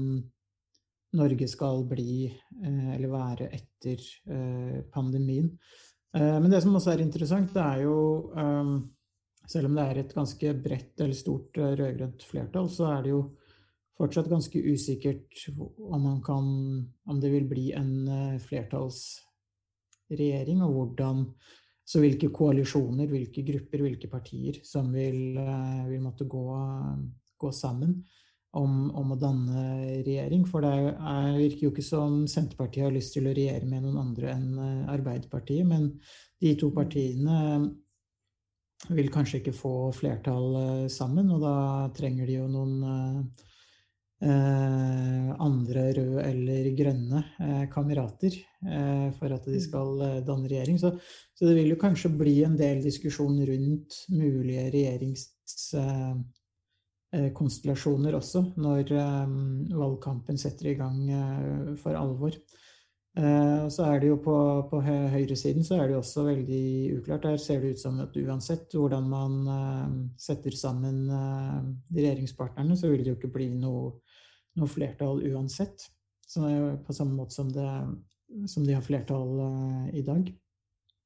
Norge skal bli eh, eller være etter eh, pandemien. Eh, Men det som også er interessant, det er jo Selv om det er et ganske bredt eller stort rød-grønt flertall, så er det jo fortsatt ganske usikkert om, kan, om det vil bli en flertallsregjering, og hvordan så hvilke koalisjoner, hvilke grupper, hvilke partier som vil, vil måtte gå, gå sammen om, om, å danne regjering. For det er, virker jo ikke som Senterpartiet har lyst til å regjere med noen andre enn eh, Arbeiderpartiet, men de to partiene vil kanskje ikke få flertall eh, sammen, og da trenger de jo noen eh, andre røde eller grønne eh, kamerater eh, for at de skal eh, danne regjering. Så, så, det vil jo kanskje bli en del diskusjon rundt mulige regjeringskonstellasjoner også, når valgkampen setter i gang for alvor. Eh, så er det jo på, på hø- høyresiden så er det jo også veldig uklart. Der ser det ut som at uansett hvordan man eh, setter sammen eh, de regjeringspartnerne, så vil det jo ikke bli noe, noe flertall uansett. Så det er jo på samme måte som, det, som de har flertall eh, i dag.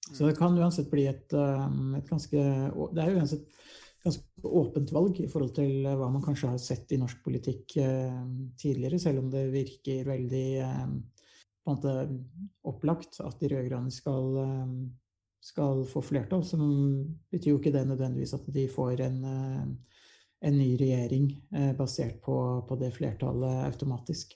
Så det kan uansett bli et, eh, et ganske Det er uansett ganske åpent valg i forhold til eh, hva man kanskje har sett i norsk politikk eh, tidligere, selv om det virker veldig eh, på en måte opplagt at de rød-grønne skal, skal få flertall, så betyr jo ikke det nødvendigvis at de får en, en ny regjering basert på, på det flertallet automatisk.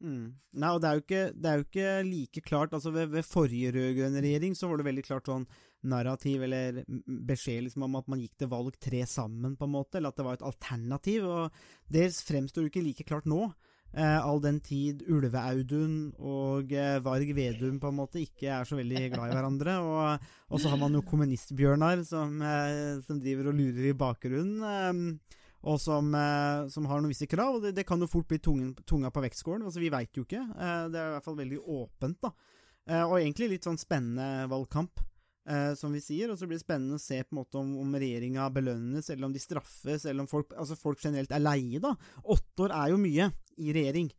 Mm. Nei, og det er, ikke, det er jo ikke like klart altså Ved, ved forrige rød-grønne regjering så var det veldig klart sånn narrativ eller beskjed liksom om at man gikk til valg tre sammen, på en måte, eller at det var et alternativ. og Det fremstår jo ikke like klart nå. Eh, all den tid Ulve-Audun og eh, Varg Vedum på en måte ikke er så veldig glad i hverandre. Og, og så har man jo kommunistbjørnar som, eh, som driver og lurer i bakgrunnen. Eh, og som, eh, som har noen visse krav. og Det, det kan jo fort bli tungen, tunga på vektskålen. Altså, vi veit jo ikke. Eh, det er i hvert fall veldig åpent, da. Og egentlig litt sånn spennende valgkamp, eh, som vi sier. Og så blir det spennende å se på en måte om, om regjeringa belønnes, eller om de straffes, eller om folk, altså folk generelt er leie, da. Åtte år er jo mye i regjering.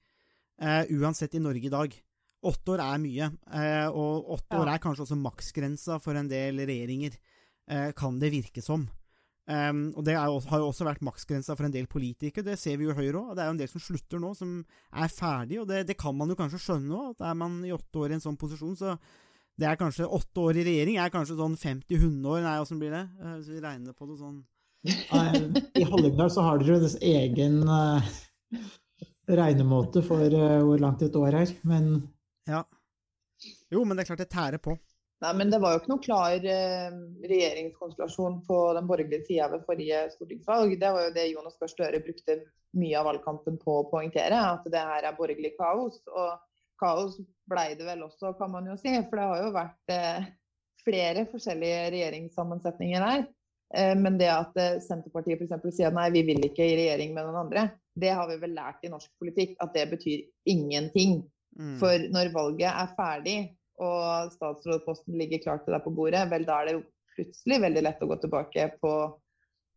Eh, uansett i Norge i dag. Åtte år er mye. Eh, og åtte Ja. år er kanskje også maksgrensa for en del regjeringer. Eh, kan det virke som. Um, og det jo, har jo også vært maksgrensa for en del politikere. Det ser vi jo i Høyre òg. Det er jo en del som slutter nå, som er ferdig. Og det, det kan man jo kanskje skjønne òg, at er man i åtte år i en sånn posisjon, så det er kanskje åtte år i regjering er kanskje sånn 50-100 år. Nei, åssen blir det? Eh, Hvis vi regner på det sånn I Hallingdal så har dere deres egen eh, regnemåte for eh, hvor langt et år er, men Ja. Jo, men det er klart det tærer på. Nei, men det var jo ikke noe klar eh, regjeringskonstellasjon på den borgerlige sida ved forrige stortingsvalg. Det var jo det Jonas Gahr Støre brukte mye av valgkampen på å poengtere, at det her er borgerlig kaos. Og kaos blei det vel også, kan man jo si. For det har jo vært eh, flere forskjellige regjeringssammensetninger her. Eh, men det at eh, Senterpartiet f.eks. sier nei, vi vil ikke i regjering med noen andre, det har vi vel lært i norsk politikk at det betyr ingenting. Mm. For når valget er ferdig og statsrådposten ligger klart til deg på bordet, vel da er det jo plutselig veldig lett å gå tilbake på,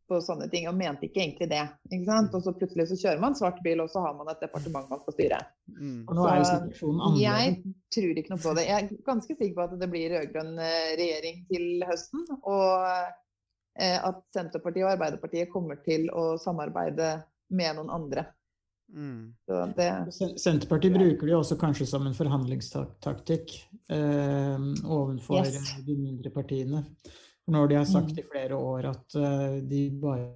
på sånne ting. Og mente ikke egentlig det. ikke sant? Og så plutselig så kjører man svart bil, og så har man et departement man skal styre. Mm. og nå er jo situasjonen annerledes. Jeg tror ikke noe på det. Jeg er ganske sikker på at det blir rød-grønn eh, regjering til høsten. Og eh, at Senterpartiet og Arbeiderpartiet kommer til å samarbeide med noen andre. Mm. Så det Senterpartiet bruker det jo også kanskje som en forhandlingstaktikk eh, overfor Yes. de mindre partiene. Når de har sagt i flere år at eh, de bare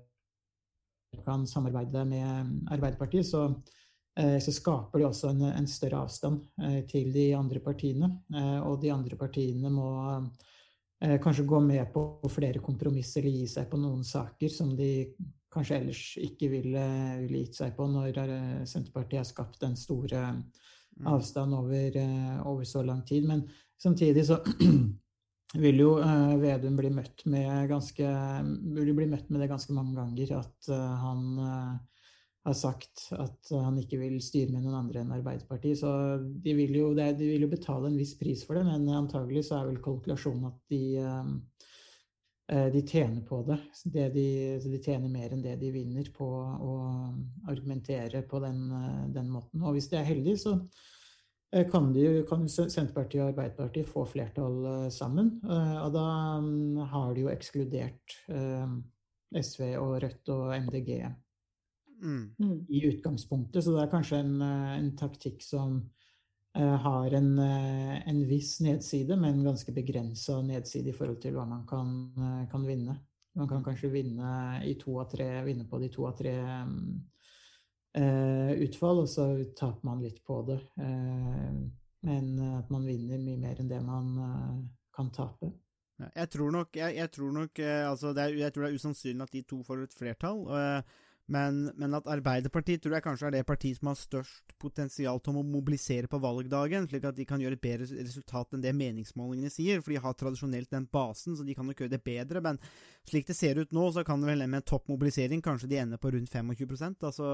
kan samarbeide med Arbeiderpartiet, så, eh, så skaper de også en, en større avstand eh, til de andre partiene. Og de andre partiene må kanskje gå med på flere kompromisser eller gi seg på noen saker som de kanskje ellers ikke ville, ville gitt seg på når Senterpartiet har skapt den store avstanden avstand over, over så lang tid. Men samtidig så *clears throat* vil jo uh, Vedum bli møtt ganske bli møtt med det ganske mange ganger at uh, han uh, har sagt at han ikke vil styre med noen andre enn Arbeiderpartiet. Så de vil, jo, de vil jo betale en viss pris for det, men antagelig så er vel kalkulasjonen at de de tjener på det. Det de, de tjener mer enn det de vinner på å argumentere på den, den måten. Og hvis de er heldige, så kan, de, kan Senterpartiet og Arbeiderpartiet få flertall eh, sammen. Eh, Og da mm, har de jo ekskludert eh, SV og Rødt og MDG Mm. i utgangspunktet, så det er kanskje en, eh, en taktikk som eh, har en, eh, en viss nedside, men ganske begrensa nedside i forhold til hva man kan, eh, kan vinne. Man kan kanskje vinne, i to av tre, vinne på de to av tre mm, eh, utfall, og så taper man litt på det. Eh, men at man vinner mye mer enn det man eh, kan tape. Jeg tror nok, jeg, jeg tror nok eh, altså det er, Jeg tror det er usannsynlig at de to får et flertall. eh, men, men at Arbeiderpartiet tror jeg kanskje er det partiet som har størst potensial til å mobilisere på valgdagen, slik at de kan gjøre et bedre resultat enn det meningsmålingene sier. For de har tradisjonelt den basen, så de kan nok gjøre det bedre. Men slik det ser ut nå, så kan det vel med topp mobilisering kanskje de ender på rundt 25% Altså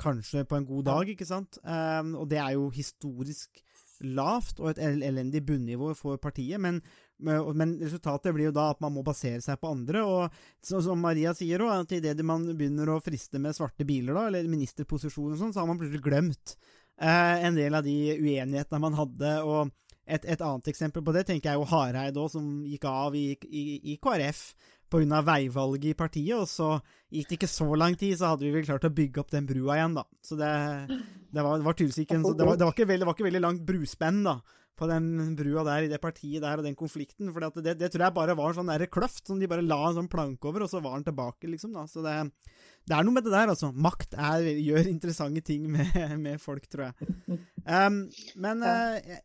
kanskje på en god dag, ikke sant? Um, og det er jo historisk lavt og et elendig bunnivå for partiet. Men, men resultatet blir jo da at man må basere seg på andre. Og som Maria sier òg, at idet man begynner å friste med svarte biler, da, eller ministerposisjon og sånn, så har man plutselig glemt eh, en del av de uenighetene man hadde. og et, et annet eksempel på det tenker jeg jo Hareid òg, som gikk av i, i, i KrF pga. veivalget i partiet, og så gikk det ikke så lang tid, så hadde vi vel klart å bygge opp den brua igjen, da. Så det, det var, det var tydeligvis ikke det, var ikke veldig, det var ikke veldig langt bruspenn, da. På den brua der, i det partiet der og den konflikten. For det, det, tror jeg bare var en sånn der kløft som de bare la en sånn planke over, og så var den tilbake, liksom. da. Så det, det er noe med det der, altså. Makt er, gjør interessante ting med, med folk, tror jeg. Um, men uh,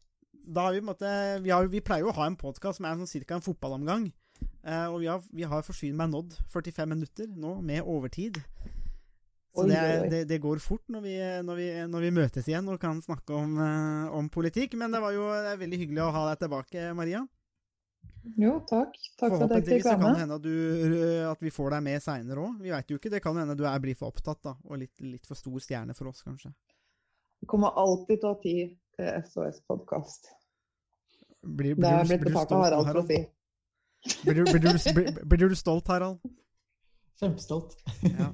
da har vi på en måte vi, har, vi, pleier jo å ha en podkast som er sånn ca. en fotballomgang. Uh, og vi har, vi har forsynt meg nådd 45 minutter nå, med overtid. Så det, er, det, det, går fort når vi, når, vi, når vi, møtes igjen og kan snakke om, uh, om politikk. Men det var jo det er veldig hyggelig å ha deg tilbake, Maria. Jo, takk. Takk for at jeg fikk være med. kan det hende at, du, at vi får deg med seinere òg. Vi veit jo ikke. Det kan hende du er blir for opptatt, da. Og litt, litt for stor stjerne for oss, kanskje. Det kommer alltid til å ha tid til SOS-podkast. Det er blitt betalt av Harald for å si. Blir du, blir, du, blir, blir du, stolt, Harald? Kjempestolt. Ja.